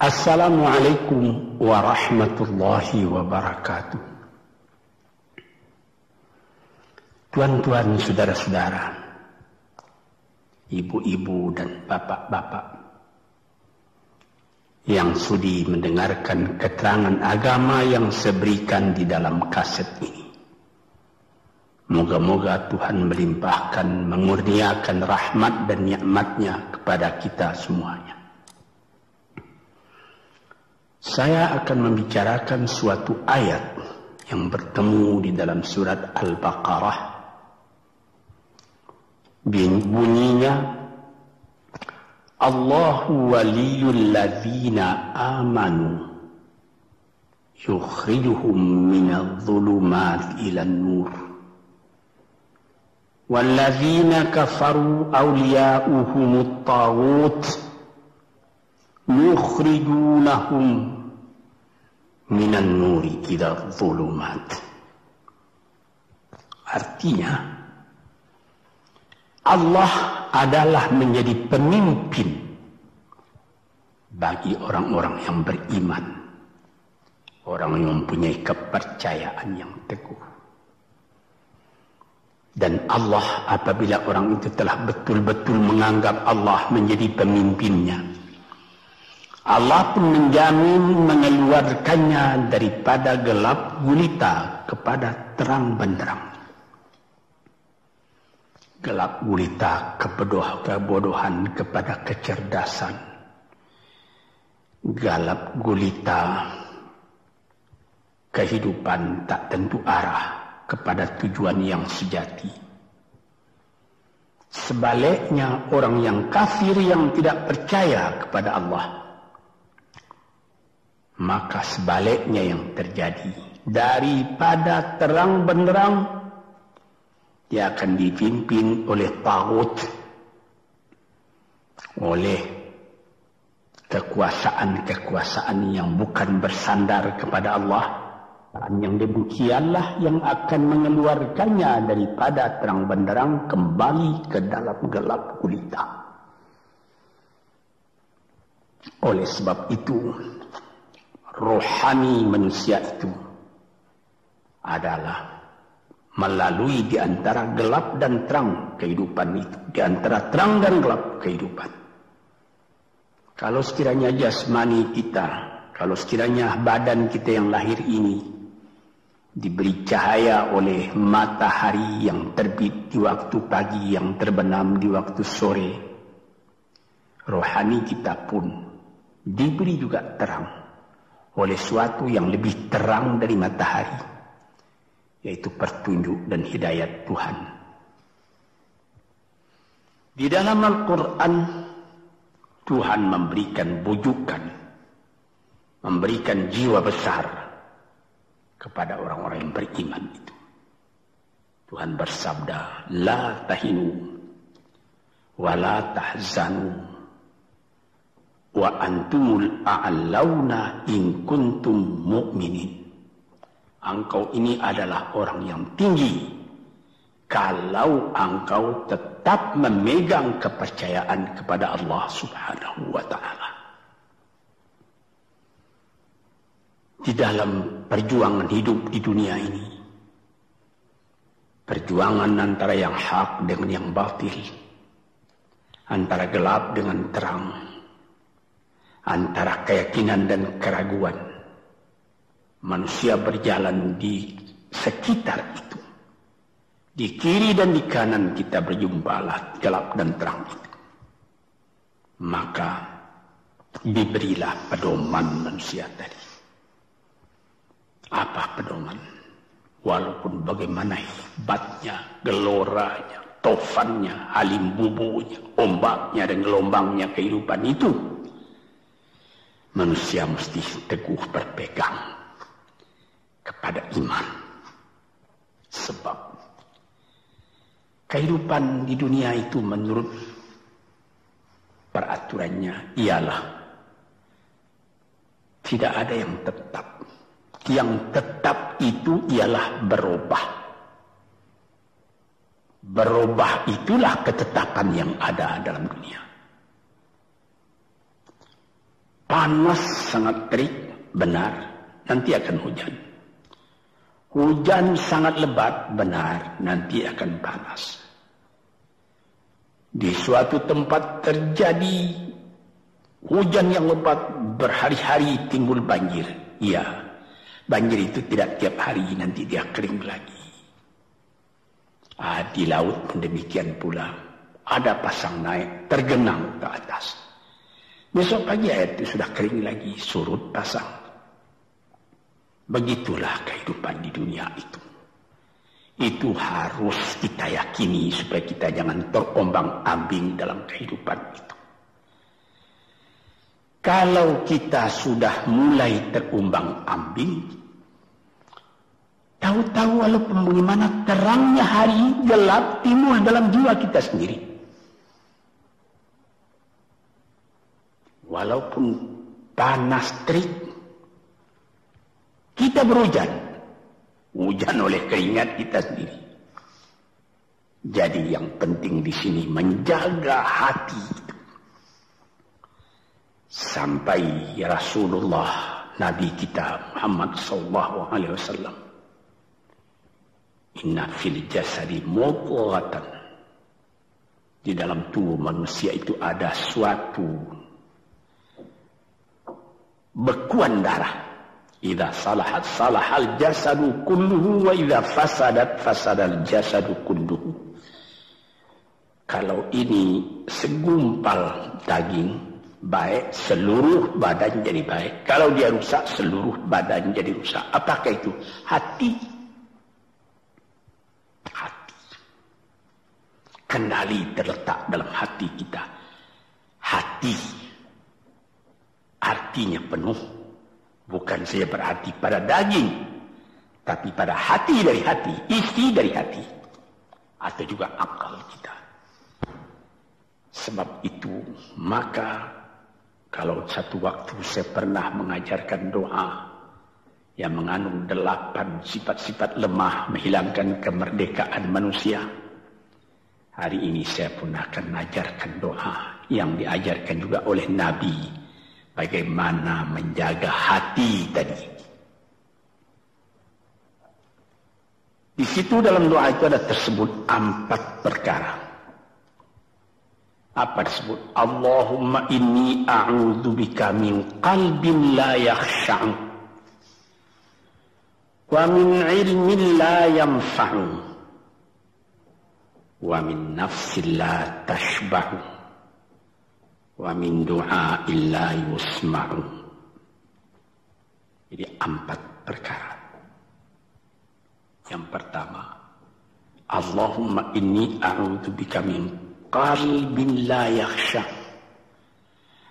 Assalamualaikum warahmatullahi wabarakatuh. Tuan-tuan, saudara-saudara, ibu-ibu dan bapak-bapak yang sudi mendengarkan keterangan agama yang seberikan di dalam kaset ini. Moga-moga Tuhan melimpahkan, mengurniakan rahmat dan nikmatnya kepada kita semuanya. Saya akan membicarakan suatu ayat yang bertemu di dalam surat Al-Baqarah bunyinya Allahu waliyul ladzina amanu yukhrijuhum minadh dhulumat ila nur والذين كفروا أولياؤهم الطاغوت yukhrijunahum minan nuri ila zulumat. Artinya Allah adalah menjadi pemimpin bagi orang-orang yang beriman. Orang yang mempunyai kepercayaan yang teguh. Dan Allah apabila orang itu telah betul-betul menganggap Allah menjadi pemimpinnya. Allah pun menjamin mengeluarkannya daripada gelap gulita kepada terang benderang. Gelap gulita kebodoh kebodohan kepada kecerdasan. Gelap gulita kehidupan tak tentu arah kepada tujuan yang sejati. Sebaliknya orang yang kafir yang tidak percaya kepada Allah maka sebaliknya yang terjadi. Daripada terang benderang dia akan dipimpin oleh tagut oleh kekuasaan-kekuasaan yang bukan bersandar kepada Allah. Dan yang demikianlah yang akan mengeluarkannya daripada terang benderang kembali ke dalam gelap gulita. Oleh sebab itu rohani manusia itu adalah melalui di antara gelap dan terang kehidupan itu, di antara terang dan gelap kehidupan. Kalau sekiranya jasmani kita, kalau sekiranya badan kita yang lahir ini diberi cahaya oleh matahari yang terbit di waktu pagi, yang terbenam di waktu sore, rohani kita pun diberi juga terang oleh suatu yang lebih terang dari matahari yaitu petunjuk dan hidayat Tuhan. Di dalam Al-Quran, Tuhan memberikan bujukan, memberikan jiwa besar kepada orang-orang yang beriman itu. Tuhan bersabda, La tahinu, wa la tahzanu, wa antumul a'launa in kuntum mu'minin engkau ini adalah orang yang tinggi kalau engkau tetap memegang kepercayaan kepada Allah Subhanahu wa taala. Di dalam perjuangan hidup di dunia ini, perjuangan antara yang hak dengan yang batil, antara gelap dengan terang, antara keyakinan dan keraguan, manusia berjalan di sekitar itu. Di kiri dan di kanan kita berjumpalah gelap dan terang itu. Maka diberilah pedoman manusia tadi. Apa pedoman? Walaupun bagaimana hebatnya, geloranya, tofannya, halim bubunya, ombaknya dan gelombangnya kehidupan itu. Manusia mesti teguh berpegang kepada iman. Sebab kehidupan di dunia itu menurut peraturannya ialah tidak ada yang tetap. Yang tetap itu ialah berubah. Berubah itulah ketetapan yang ada dalam dunia. Panas sangat terik, benar, nanti akan hujan. Hujan sangat lebat, benar, nanti akan panas. Di suatu tempat terjadi hujan yang lebat berhari-hari timbul banjir. Iya, banjir itu tidak tiap hari, nanti dia kering lagi. Ah, di laut demikian pula. Ada pasang naik, tergenang ke atas. Besok pagi air itu sudah kering lagi, surut pasang. Begitulah kehidupan di dunia itu. Itu harus kita yakini supaya kita jangan terombang ambing dalam kehidupan itu. Kalau kita sudah mulai terumbang ambing, tahu-tahu walaupun bagaimana terangnya hari gelap timbul dalam jiwa kita sendiri. Walaupun panas terik, kita berhujan. Hujan oleh keringat kita sendiri. Jadi yang penting di sini menjaga hati Sampai Rasulullah Nabi kita Muhammad sallallahu alaihi wasallam Inna fil jasadi mudghatan Di dalam tubuh manusia itu ada suatu bekuan darah. Idza salahat salahal jasadu kulluhu wa idza fasadat fasadal jasadu kulluhu. Kalau ini segumpal daging baik, seluruh badan jadi baik. Kalau dia rusak, seluruh badan jadi rusak. Apakah itu? Hati. Hati. Kendali terletak dalam hati kita. Hati artinya penuh. Bukan saja berarti pada daging, tapi pada hati dari hati, isi dari hati, atau juga akal kita. Sebab itu, maka kalau satu waktu saya pernah mengajarkan doa yang mengandung delapan sifat-sifat lemah menghilangkan kemerdekaan manusia. Hari ini saya pun akan mengajarkan doa yang diajarkan juga oleh Nabi bagaimana menjaga hati tadi. Di situ dalam doa itu ada tersebut empat perkara. Apa disebut? Allahumma inni a'udzubika min qalbin la yakhsha'u wa min ilmin la yanfa'u wa min nafsin la tashba'u min du'a illa yusma'u. Jadi empat perkara. Yang pertama, Allahumma inni a'udzu bika min qalbin la yakhsha.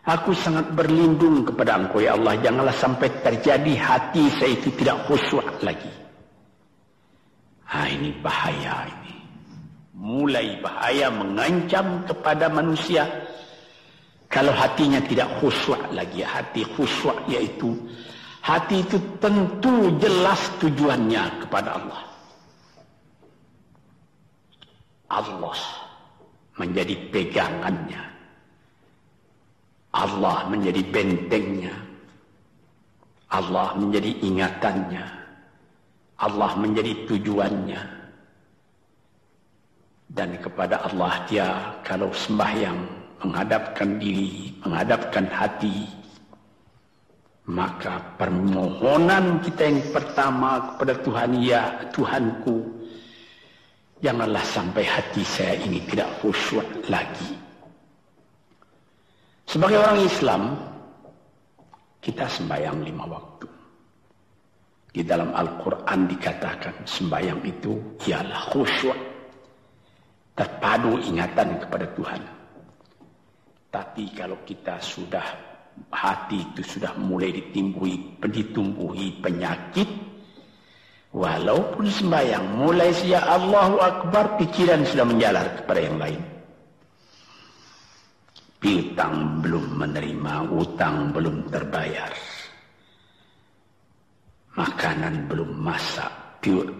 Aku sangat berlindung kepada Engkau ya Allah, janganlah sampai terjadi hati saya itu tidak khusyuk lagi. Ah ini bahaya ini. Mulai bahaya mengancam kepada manusia kalau hatinya tidak khusyuk lagi, hati khusyuk yaitu hati itu tentu jelas tujuannya kepada Allah. Allah menjadi pegangannya. Allah menjadi bentengnya. Allah menjadi ingatannya. Allah menjadi tujuannya. Dan kepada Allah dia kalau sembahyang menghadapkan diri, menghadapkan hati, maka permohonan kita yang pertama kepada Tuhan, ya Tuhanku, janganlah sampai hati saya ini tidak khusyuk lagi. Sebagai orang Islam, kita sembahyang lima waktu. Di dalam Al-Quran dikatakan sembahyang itu ialah khusyuk. Terpadu ingatan kepada Tuhan. Tapi kalau kita sudah hati itu sudah mulai ditimbuhi, ditumbuhi penyakit, walaupun sembahyang mulai sejak Allahu Akbar pikiran sudah menjalar kepada yang lain. Piutang belum menerima, utang belum terbayar. Makanan belum masak,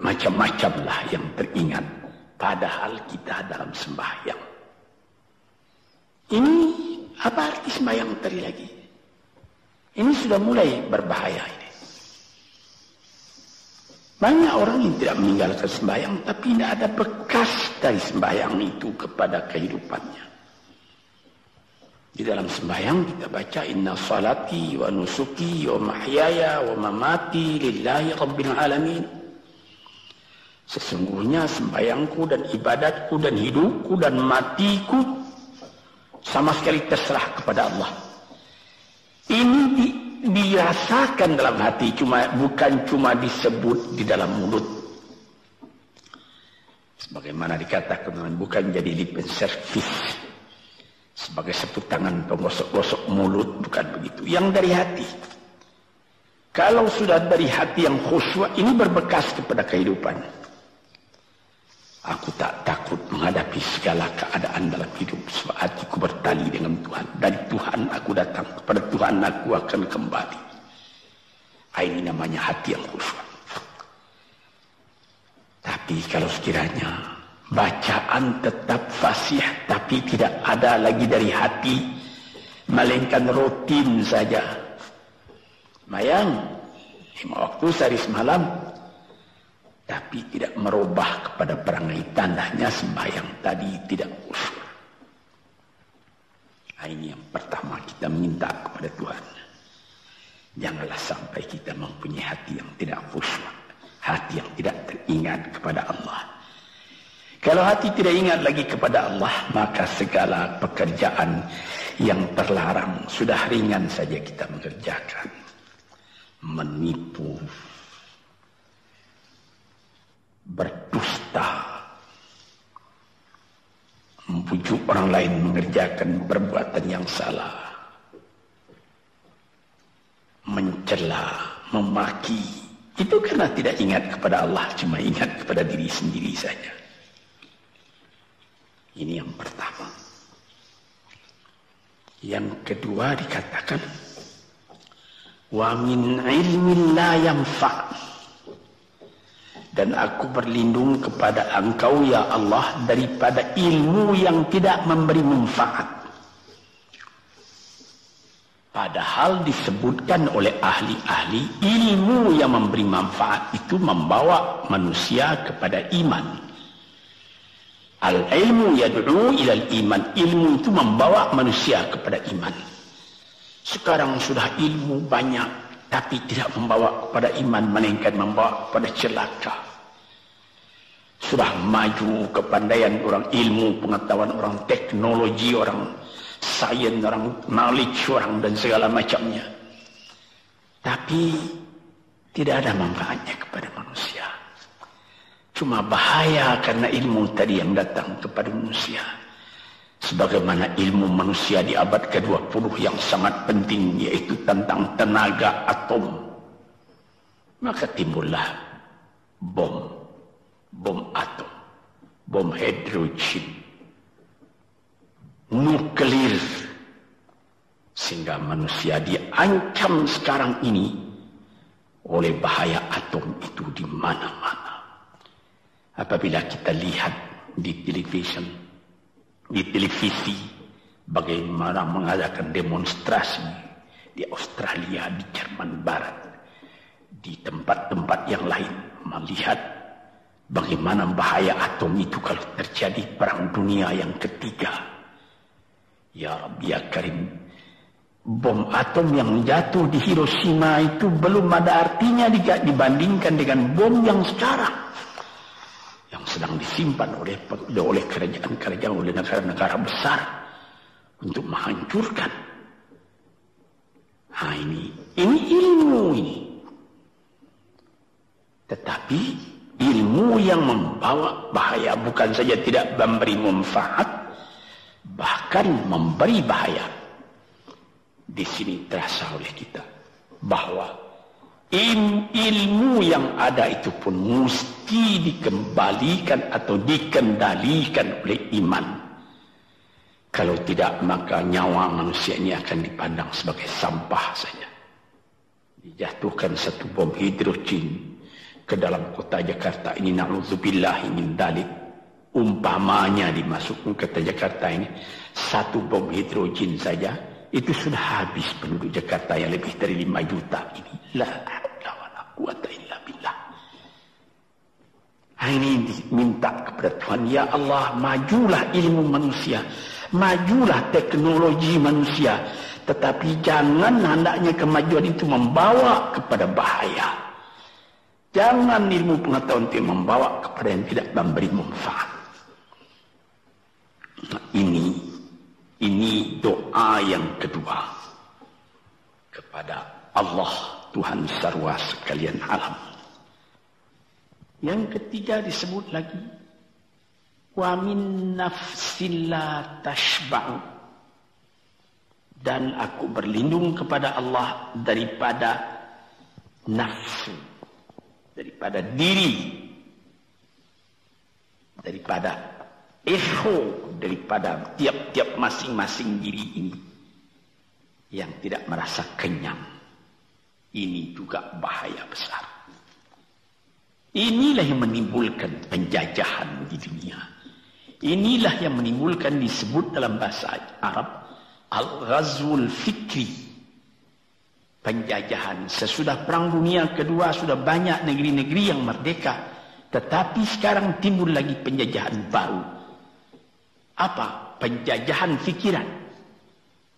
macam-macamlah yang teringat. Padahal kita dalam sembahyang. Ini apa arti sembahyang tadi lagi? Ini sudah mulai berbahaya ini. Banyak orang yang tidak meninggalkan sembahyang tapi tidak ada bekas dari sembahyang itu kepada kehidupannya. Di dalam sembahyang kita baca inna salati wa nusuki wa mahyaya wa mamati lillahi rabbil alamin. Sesungguhnya sembahyangku dan ibadatku dan hidupku dan matiku sama sekali terserah kepada Allah. Ini di, dirasakan dalam hati cuma bukan cuma disebut di dalam mulut. Sebagaimana dikatakan bukan jadi lip service sebagai seput tangan penggosok-gosok mulut bukan begitu. Yang dari hati. Kalau sudah dari hati yang khusyuk ini berbekas kepada kehidupan. Aku tak takut menghadapi segala keadaan dalam hidup sebab hatiku bertali dengan Tuhan. Dari Tuhan aku datang, kepada Tuhan aku akan kembali. Ini namanya hati yang khusyuk. Tapi kalau sekiranya bacaan tetap fasih tapi tidak ada lagi dari hati, melainkan rutin saja. Mayang, lima waktu sehari semalam, tapi tidak merubah kepada perangai tandanya sembahyang tadi tidak. Nah, ini yang pertama kita minta kepada Tuhan. Janganlah sampai kita mempunyai hati yang tidak khusyuk. Hati yang tidak teringat kepada Allah. Kalau hati tidak ingat lagi kepada Allah, maka segala pekerjaan yang terlarang sudah ringan saja kita mengerjakan. Menipu, berdusta, membujuk orang lain mengerjakan perbuatan yang salah, mencela, memaki, itu karena tidak ingat kepada Allah, cuma ingat kepada diri sendiri saja. Ini yang pertama. Yang kedua dikatakan, wa min ilmin la yanfa' dan aku berlindung kepada engkau ya Allah daripada ilmu yang tidak memberi manfaat. Padahal disebutkan oleh ahli-ahli ilmu yang memberi manfaat itu membawa manusia kepada iman. Al-ilmu yad'u ilal iman. Ilmu itu membawa manusia kepada iman. Sekarang sudah ilmu banyak tapi tidak membawa kepada iman melainkan membawa kepada celaka sudah maju kepandaian orang ilmu pengetahuan orang teknologi orang sains orang knowledge orang dan segala macamnya. Tapi tidak ada manfaatnya kepada manusia. Cuma bahaya karena ilmu tadi yang datang kepada manusia. Sebagaimana ilmu manusia di abad ke-20 yang sangat penting yaitu tentang tenaga atom. Maka timbullah bom bom atom bom hidrogen nuklir. Sehingga manusia diancam sekarang ini oleh bahaya atom itu di mana-mana. Apabila kita lihat di di televisi bagaimana mengadakan demonstrasi di Australia, di Jerman Barat, di tempat-tempat yang lain melihat bagaimana bahaya atom itu kalau terjadi perang dunia yang ketiga. Ya Rabbi ya Karim, bom atom yang jatuh di Hiroshima itu belum ada artinya dibandingkan dengan bom yang sekarang yang sedang disimpan oleh oleh kerajaan-kerajaan oleh negara-negara besar untuk menghancurkan. Nah ini, ini ilmu ini. Tetapi ilmu yang membawa bahaya bukan saja tidak memberi manfaat, bahkan memberi bahaya. Di sini terasa oleh kita bahwa ilmu yang ada itu pun mesti dikembalikan atau dikendalikan oleh iman. Kalau tidak maka nyawa manusia ini akan dipandang sebagai sampah saja. Dijatuhkan satu bom hidrogen ke dalam kota Jakarta ini na'udzubillah min dalik. Umpamanya dimasukkan ke kota Jakarta ini satu bom hidrogen saja itu sudah habis penduduk Jakarta yang lebih dari 5 juta ini. La haula wala quwata illa billah. Ini minta kepada Tuhan, ya Allah, majulah ilmu manusia, majulah teknologi manusia, tetapi jangan hendaknya kemajuan itu membawa kepada bahaya. Jangan ilmu pengetahuan itu membawa kepada yang tidak memberi manfaat. Nah, ini ini doa yang kedua kepada Allah Tuhan sarwa sekalian alam. Yang ketiga disebut lagi wa min nafsilla tashba'u dan aku berlindung kepada Allah daripada nafsu daripada diri daripada echo daripada tiap-tiap masing-masing diri ini yang tidak merasa kenyang. Ini juga bahaya besar. Inilah yang menimbulkan penjajahan di dunia. Inilah yang menimbulkan disebut dalam bahasa Arab Al-Ghazwul Fikri. Penjajahan. Sesudah perang dunia kedua sudah banyak negeri-negeri yang merdeka. Tetapi sekarang timbul lagi penjajahan baru apa? Penjajahan fikiran.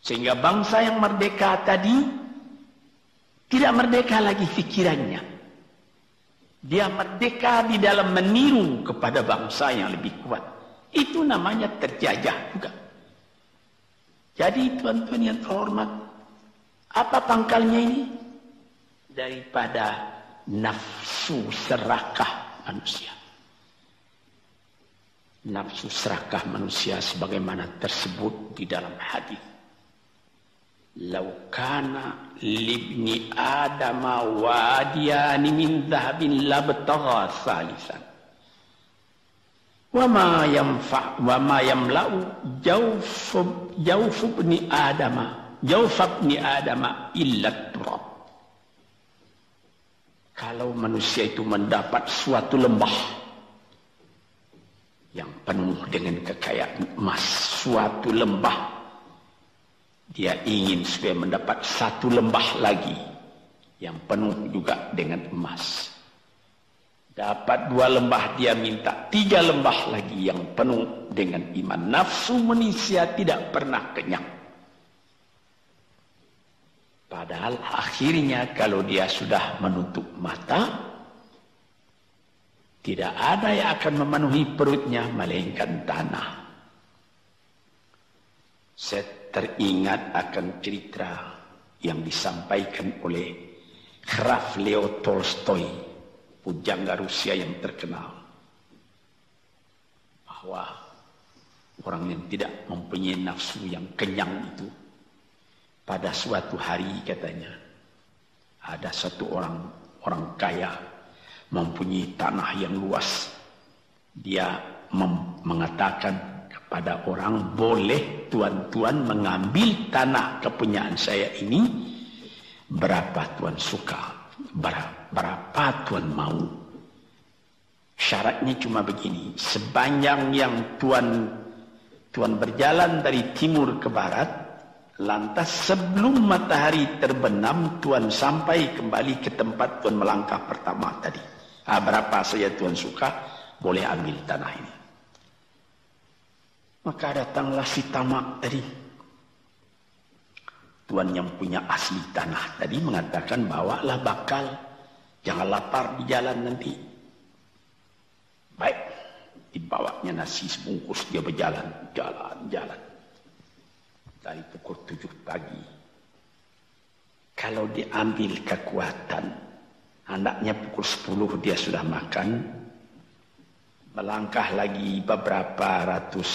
Sehingga bangsa yang merdeka tadi tidak merdeka lagi fikirannya. Dia merdeka di dalam meniru kepada bangsa yang lebih kuat. Itu namanya terjajah juga. Jadi tuan-tuan yang terhormat, apa pangkalnya ini? Daripada nafsu serakah manusia nafsu serakah manusia sebagaimana tersebut di dalam hadis. Laukana libni adama wadiyani min dhahabin labtagha salisan. Wama yamfa wama yamlau jawf jawf ibni adama jawf ibni adama illa turab. Kalau manusia itu mendapat suatu lembah yang penuh dengan kekayaan emas suatu lembah dia ingin supaya mendapat satu lembah lagi yang penuh juga dengan emas. Dapat dua lembah dia minta tiga lembah lagi yang penuh dengan iman. Nafsu manusia tidak pernah kenyang padahal akhirnya kalau dia sudah menutup mata tidak ada yang akan memenuhi perutnya melainkan tanah. Saya teringat akan cerita yang disampaikan oleh Graf Leo Tolstoy, pujangga Rusia yang terkenal. Bahwa orang yang tidak mempunyai nafsu yang kenyang itu, pada suatu hari katanya, ada satu orang orang kaya mempunyai tanah yang luas. Dia mengatakan kepada orang, boleh tuan-tuan mengambil tanah kepunyaan saya ini, berapa tuan suka, berapa, berapa tuan mau. Syaratnya cuma begini, sepanjang yang tuan tuan berjalan dari timur ke barat, lantas sebelum matahari terbenam, tuan sampai kembali ke tempat tuan melangkah pertama tadi. Ah, berapa saja Tuhan suka, boleh ambil tanah ini. Maka datanglah si tamak tadi. Tuan yang punya asli tanah tadi mengatakan bawalah bakal. Jangan lapar di jalan nanti. Baik. Dibawanya nasi sebungkus dia berjalan. Jalan, jalan. Dari pukul tujuh pagi. Kalau diambil kekuatan Anaknya pukul 10 dia sudah makan. Melangkah lagi beberapa ratus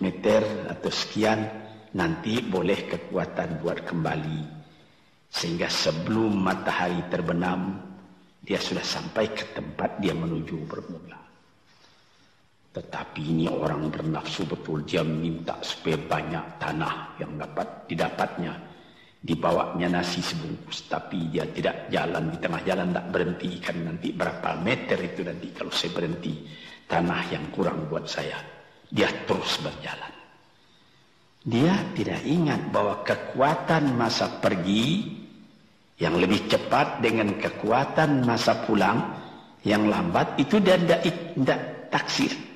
meter atau sekian. Nanti boleh kekuatan buat kembali. Sehingga sebelum matahari terbenam. Dia sudah sampai ke tempat dia menuju bermula. Tetapi ini orang bernafsu betul. Dia minta supaya banyak tanah yang dapat didapatnya. Dibawanya nasi sebungkus. Tapi dia tidak jalan di tengah jalan. Tak berhenti. Kan nanti berapa meter itu nanti kalau saya berhenti. Tanah yang kurang buat saya. Dia terus berjalan. Dia tidak ingat bahwa kekuatan masa pergi yang lebih cepat dengan kekuatan masa pulang yang lambat itu dia tidak taksir.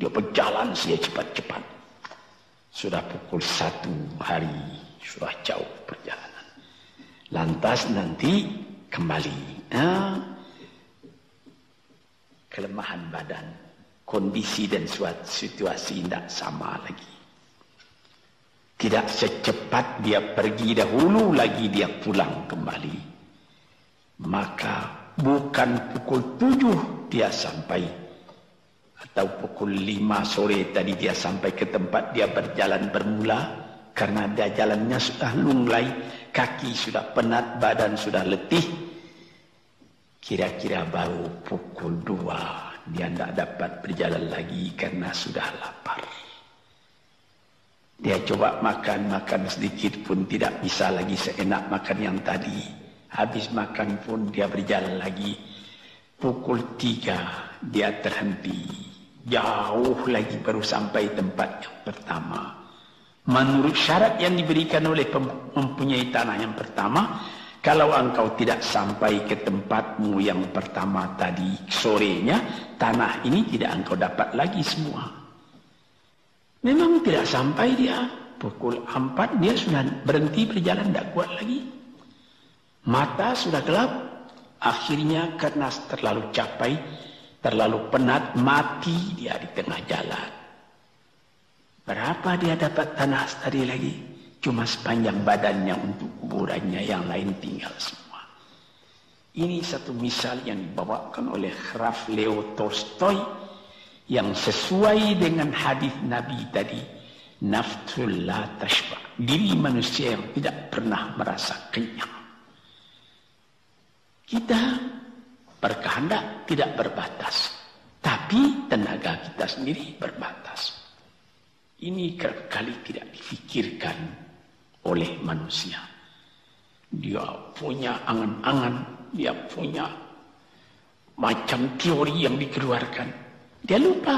Dia berjalan saja cepat-cepat. Sudah pukul satu hari, sudah jauh perjalanan. Lantas nanti kembali. Nah, kelemahan badan, kondisi dan suatu situasi tidak sama lagi. Tidak secepat dia pergi dahulu lagi dia pulang kembali. Maka bukan pukul tujuh dia sampai. Atau pukul lima sore tadi dia sampai ke tempat dia berjalan bermula. Karena dia jalannya sudah lunglai. Kaki sudah penat, badan sudah letih. Kira-kira baru pukul dua dia tidak dapat berjalan lagi karena sudah lapar. Dia coba makan-makan sedikit pun tidak bisa lagi seenak makan yang tadi. Habis makan pun dia berjalan lagi. Pukul tiga dia terhenti. Jauh lagi baru sampai tempat yang pertama. Menurut syarat yang diberikan oleh mempunyai tanah yang pertama, kalau engkau tidak sampai ke tempatmu yang pertama tadi sorenya, tanah ini tidak engkau dapat lagi semua. Memang tidak sampai dia. Pukul empat dia sudah berhenti berjalan, tidak kuat lagi. Mata sudah gelap. Akhirnya karena terlalu capai, terlalu penat, mati dia di tengah jalan. Berapa dia dapat tanah tadi lagi? Cuma sepanjang badannya untuk kuburannya, yang lain tinggal semua. Ini satu misal yang dibawakan oleh Raf Leo Tolstoy yang sesuai dengan hadis Nabi tadi nafsul la tashba diri manusia yang tidak pernah merasa kenyang kita berkehendak tidak berbatas. Tapi tenaga kita sendiri berbatas. Ini kali tidak difikirkan oleh manusia. Dia punya angan-angan dia punya macam teori yang dikeluarkan. Dia lupa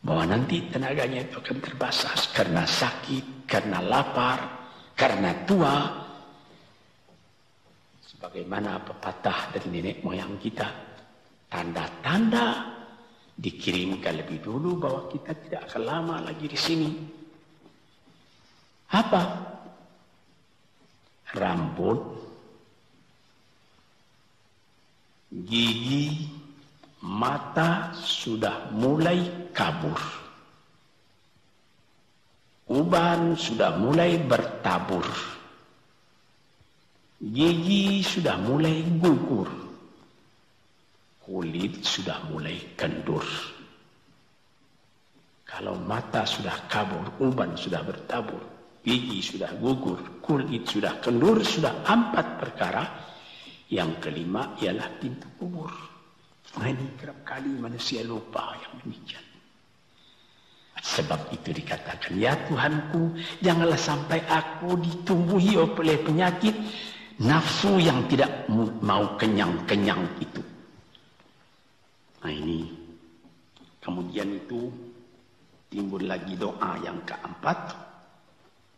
bahwa nanti tenaganya itu akan terbasas karena sakit, karena lapar, karena tua. Sebagaimana pepatah dari nenek moyang kita, tanda-tanda dikirimkan lebih dulu bahwa kita tidak akan lama lagi di sini. Apa? Rambut, gigi, mata sudah mulai kabur. Uban sudah mulai bertabur. Gigi sudah mulai gugur. Kulit sudah mulai kendur. Kalau mata sudah kabur, uban sudah bertabur, gigi sudah gugur, kulit sudah kendur, sudah empat perkara. Yang kelima ialah pintu kubur. Nah ini kerap kali manusia lupa yang demikian. Sebab itu dikatakan, ya Tuhanku, janganlah sampai aku ditumbuhi oleh penyakit nafsu yang tidak mau kenyang-kenyang itu. Nah ini, kemudian itu timbul lagi doa yang keempat.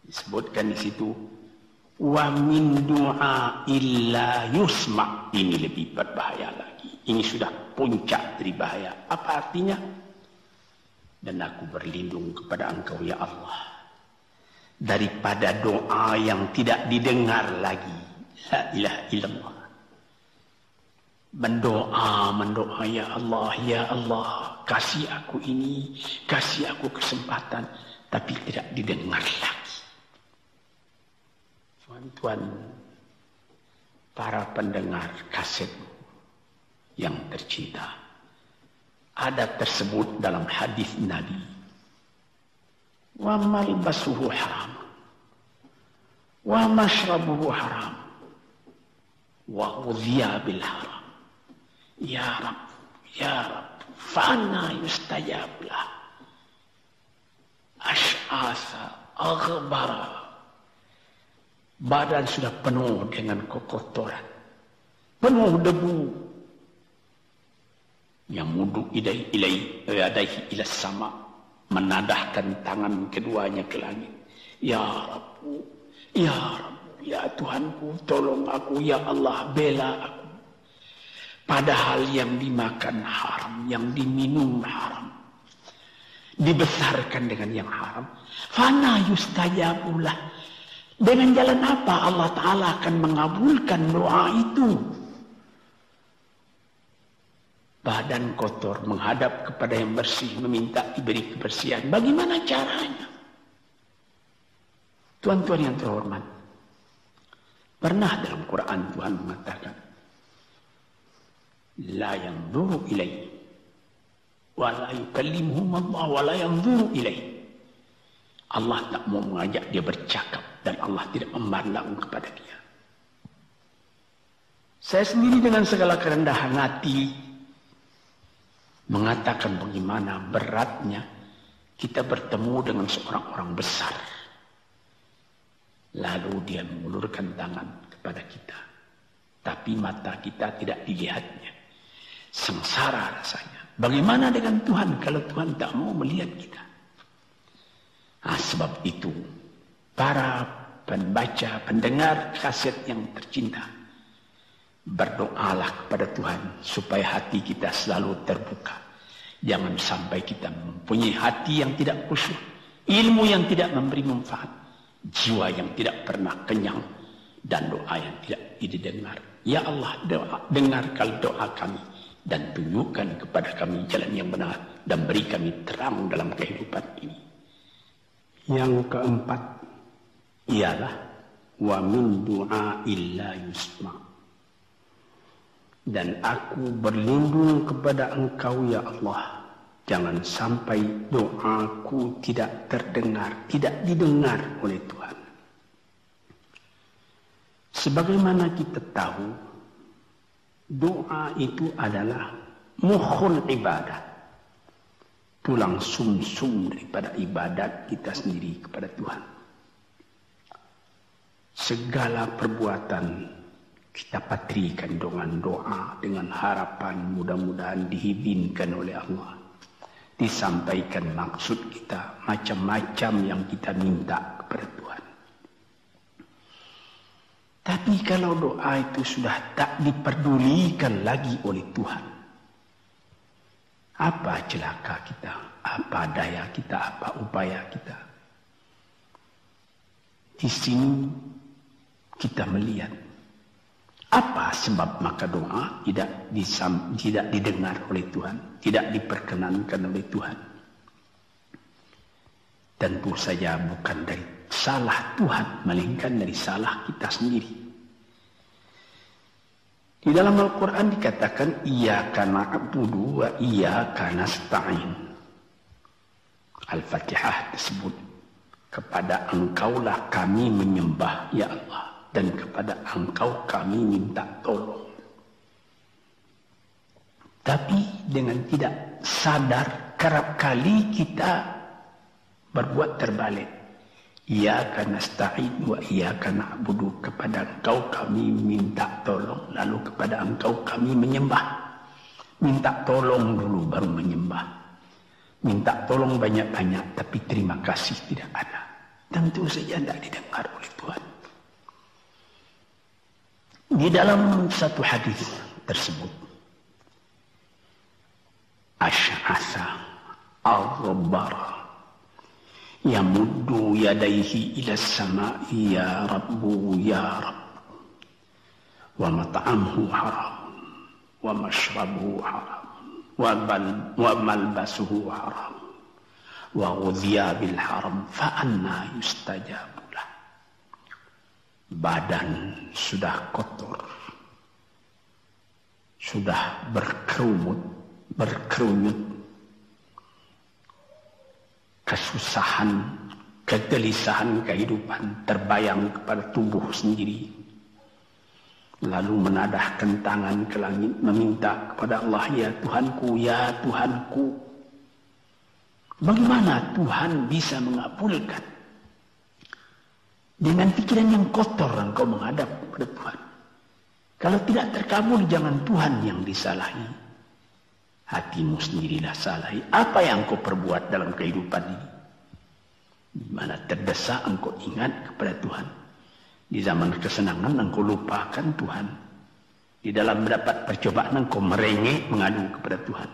Disebutkan di situ, wa min du'a illa yusma. Ini lebih berbahaya lagi. Ini sudah puncak dari bahaya. Apa artinya? Dan aku berlindung kepada engkau ya Allah. Daripada doa yang tidak didengar lagi. La ilaha illallah. Mendoa, mendoa ya Allah, ya Allah. Kasih aku ini, kasih aku kesempatan. Tapi tidak didengar lagi. Tuan-tuan, para pendengar kaset yang tercinta. Ada tersebut dalam hadis Nabi. Wa malbasuhu haram. Wa mashrabuhu haram. Wa udhiya bil haram. Ya Rab, Ya Rab, fa'anna yustajab lah. Ash'asa, aghbara. Badan sudah penuh dengan kekotoran. Penuh debu, yamudu ilai ilai yadaihi ila sama menadahkan tangan keduanya ke langit. Ya Rabbu, Ya Rabbu, Ya Tuhanku, tolong aku, Ya Allah, bela aku. Padahal yang dimakan haram, yang diminum haram. Dibesarkan dengan yang haram. Fana yustajabulah. Dengan jalan apa Allah Ta'ala akan mengabulkan doa itu? badan kotor menghadap kepada yang bersih meminta diberi kebersihan bagaimana caranya tuan-tuan yang terhormat pernah dalam Quran Tuhan mengatakan la yanzuru ilaihi wa la yukallimuhum Allah wa la yanzuru ilaihi Allah tak mau mengajak dia bercakap dan Allah tidak memandang kepada dia saya sendiri dengan segala kerendahan hati mengatakan bagaimana beratnya kita bertemu dengan seorang orang besar. Lalu dia mengulurkan tangan kepada kita. Tapi mata kita tidak dilihatnya. Sengsara rasanya. Bagaimana dengan Tuhan kalau Tuhan tak mau melihat kita? Nah, sebab itu, para pembaca, pendengar kaset yang tercinta, Berdoalah kepada Tuhan supaya hati kita selalu terbuka. Jangan sampai kita mempunyai hati yang tidak khusyuk, ilmu yang tidak memberi manfaat, jiwa yang tidak pernah kenyang, dan doa yang tidak didengar. Ya Allah, doa, dengarkan doa kami dan tunjukkan kepada kami jalan yang benar dan beri kami terang dalam kehidupan ini. Yang keempat ialah wa min du'a illa yusma' dan aku berlindung kepada engkau ya Allah jangan sampai doaku tidak terdengar tidak didengar oleh Tuhan. Sebagaimana kita tahu doa itu adalah mukhul ibadah. Tulang sumsum daripada ibadat kita sendiri kepada Tuhan. Segala perbuatan kita patrikan dengan doa dengan harapan mudah-mudahan dihizinkan oleh Allah disampaikan maksud kita macam-macam yang kita minta kepada Tuhan. Tapi kalau doa itu sudah tak diperdulikan lagi oleh Tuhan apa celaka kita? Apa daya kita? Apa upaya kita? Di sini kita melihat apa sebab maka doa tidak disam, tidak didengar oleh Tuhan, tidak diperkenankan oleh Tuhan? Tentu saja bukan dari salah Tuhan, melainkan dari salah kita sendiri. Di dalam Al-Quran dikatakan, Iya karena abudu wa iya karena stain. Al-Fatihah disebut, kepada engkaulah kami menyembah, Ya Allah dan kepada engkau kami minta tolong. Tapi dengan tidak sadar kerap kali kita berbuat terbalik. Ia karena sta'id wa karena abudu kepada engkau kami minta tolong. Lalu kepada engkau kami menyembah. Minta tolong dulu baru menyembah. Minta tolong banyak-banyak tapi terima kasih tidak ada. Tentu saja tidak didengar oleh Tuhan. Di dalam satu hadis tersebut Ash'asa Al-Rabbara Yamuddu yadaihi ila sama'i ya Rabbu ya Rabbu Wa mat'amhu haram Wa mashrabuhu haram Wa malbasuhu haram Wa ghudhiya bil haram Fa'anna yustajab badan sudah kotor, sudah berkerumut, berkerunyut, kesusahan, kegelisahan kehidupan terbayang kepada tubuh sendiri. Lalu menadahkan tangan ke langit meminta kepada Allah, Ya Tuhanku, Ya Tuhanku. Bagaimana Tuhan bisa mengabulkan dengan pikiran yang kotor engkau menghadap kepada Tuhan. Kalau tidak terkabul jangan Tuhan yang disalahi. Hatimu sendirilah salah. Apa yang kau perbuat dalam kehidupan ini? Di mana terdesak engkau ingat kepada Tuhan. Di zaman kesenangan engkau lupakan Tuhan. Di dalam mendapat percobaan engkau merengek mengadu kepada Tuhan.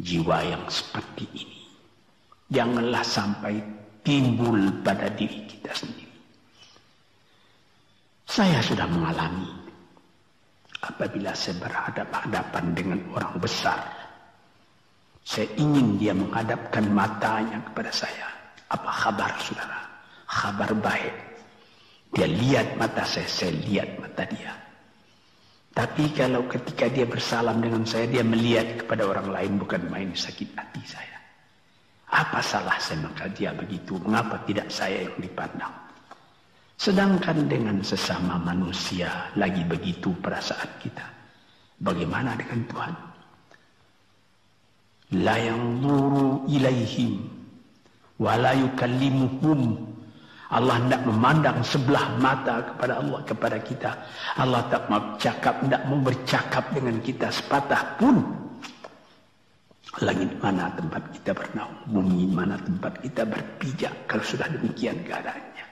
Jiwa yang seperti ini. Janganlah sampai timbul pada diri kita sendiri. Saya sudah mengalami apabila saya berhadapan-hadapan dengan orang besar. Saya ingin dia menghadapkan matanya kepada saya. Apa kabar saudara? Kabar baik. Dia lihat mata saya, saya lihat mata dia. Tapi kalau ketika dia bersalam dengan saya, dia melihat kepada orang lain bukan main sakit hati saya. Apa salah saya maka dia begitu? Mengapa tidak saya yang dipandang? Sedangkan dengan sesama manusia lagi begitu perasaan kita. Bagaimana dengan Tuhan? La yanzuru ilaihim wa. Allah tidak memandang sebelah mata kepada Allah kepada kita. Allah tak mau cakap, tidak mau bercakap dengan kita sepatah pun. Langit mana tempat kita bernaung, bumi mana tempat kita berpijak kalau sudah demikian keadaannya.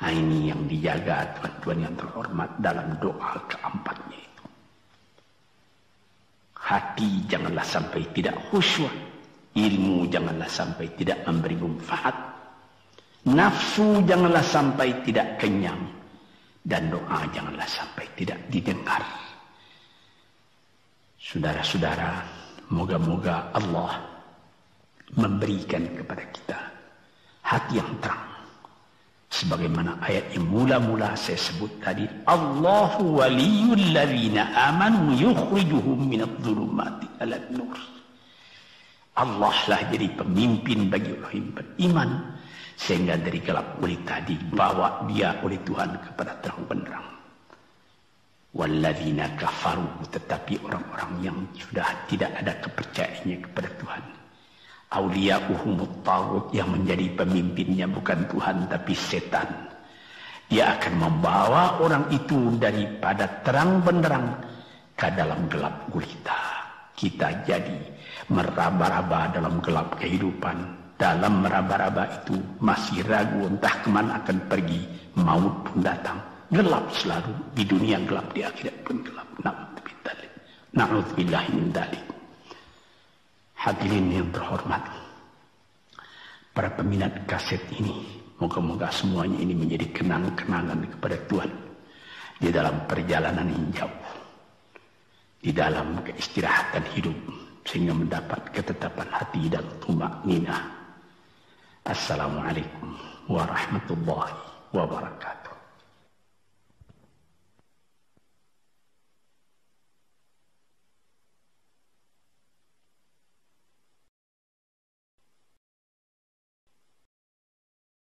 Nah, ini yang dijaga tuan-tuan yang terhormat dalam doa keempatnya itu. Hati janganlah sampai tidak khusyuk. Ilmu janganlah sampai tidak memberi manfaat. Nafsu janganlah sampai tidak kenyang. Dan doa janganlah sampai tidak didengar. Saudara-saudara, moga-moga Allah memberikan kepada kita hati yang terang. Sebagaimana ayat yang mula-mula saya sebut tadi Allahu waliyul ladzina amanu yukhrijuhum minadh dhulumati ila nur. Allah lah jadi pemimpin bagi orang yang beriman sehingga dari gelap gulita dibawa dia oleh Tuhan kepada terang benderang walladzina kafaru tetapi orang-orang yang sudah tidak ada kepercayaannya kepada Tuhan awliya'uhumut tawud yang menjadi pemimpinnya bukan Tuhan tapi setan. Dia akan membawa orang itu daripada terang benderang ke dalam gelap gulita. Kita jadi meraba-raba dalam gelap kehidupan. Dalam meraba-raba itu masih ragu entah ke mana akan pergi. Maut pun datang. Gelap selalu. Di dunia gelap, di akhirat pun gelap. Na'udzubillah min dalik. Hadirin yang terhormat. Para peminat kaset ini. Moga-moga semuanya ini menjadi kenang-kenangan kepada Tuhan. Di dalam perjalanan jauh. Di dalam keistirahatan hidup. Sehingga mendapat ketetapan hati dan tumak nina. Assalamualaikum warahmatullahi wabarakatuh.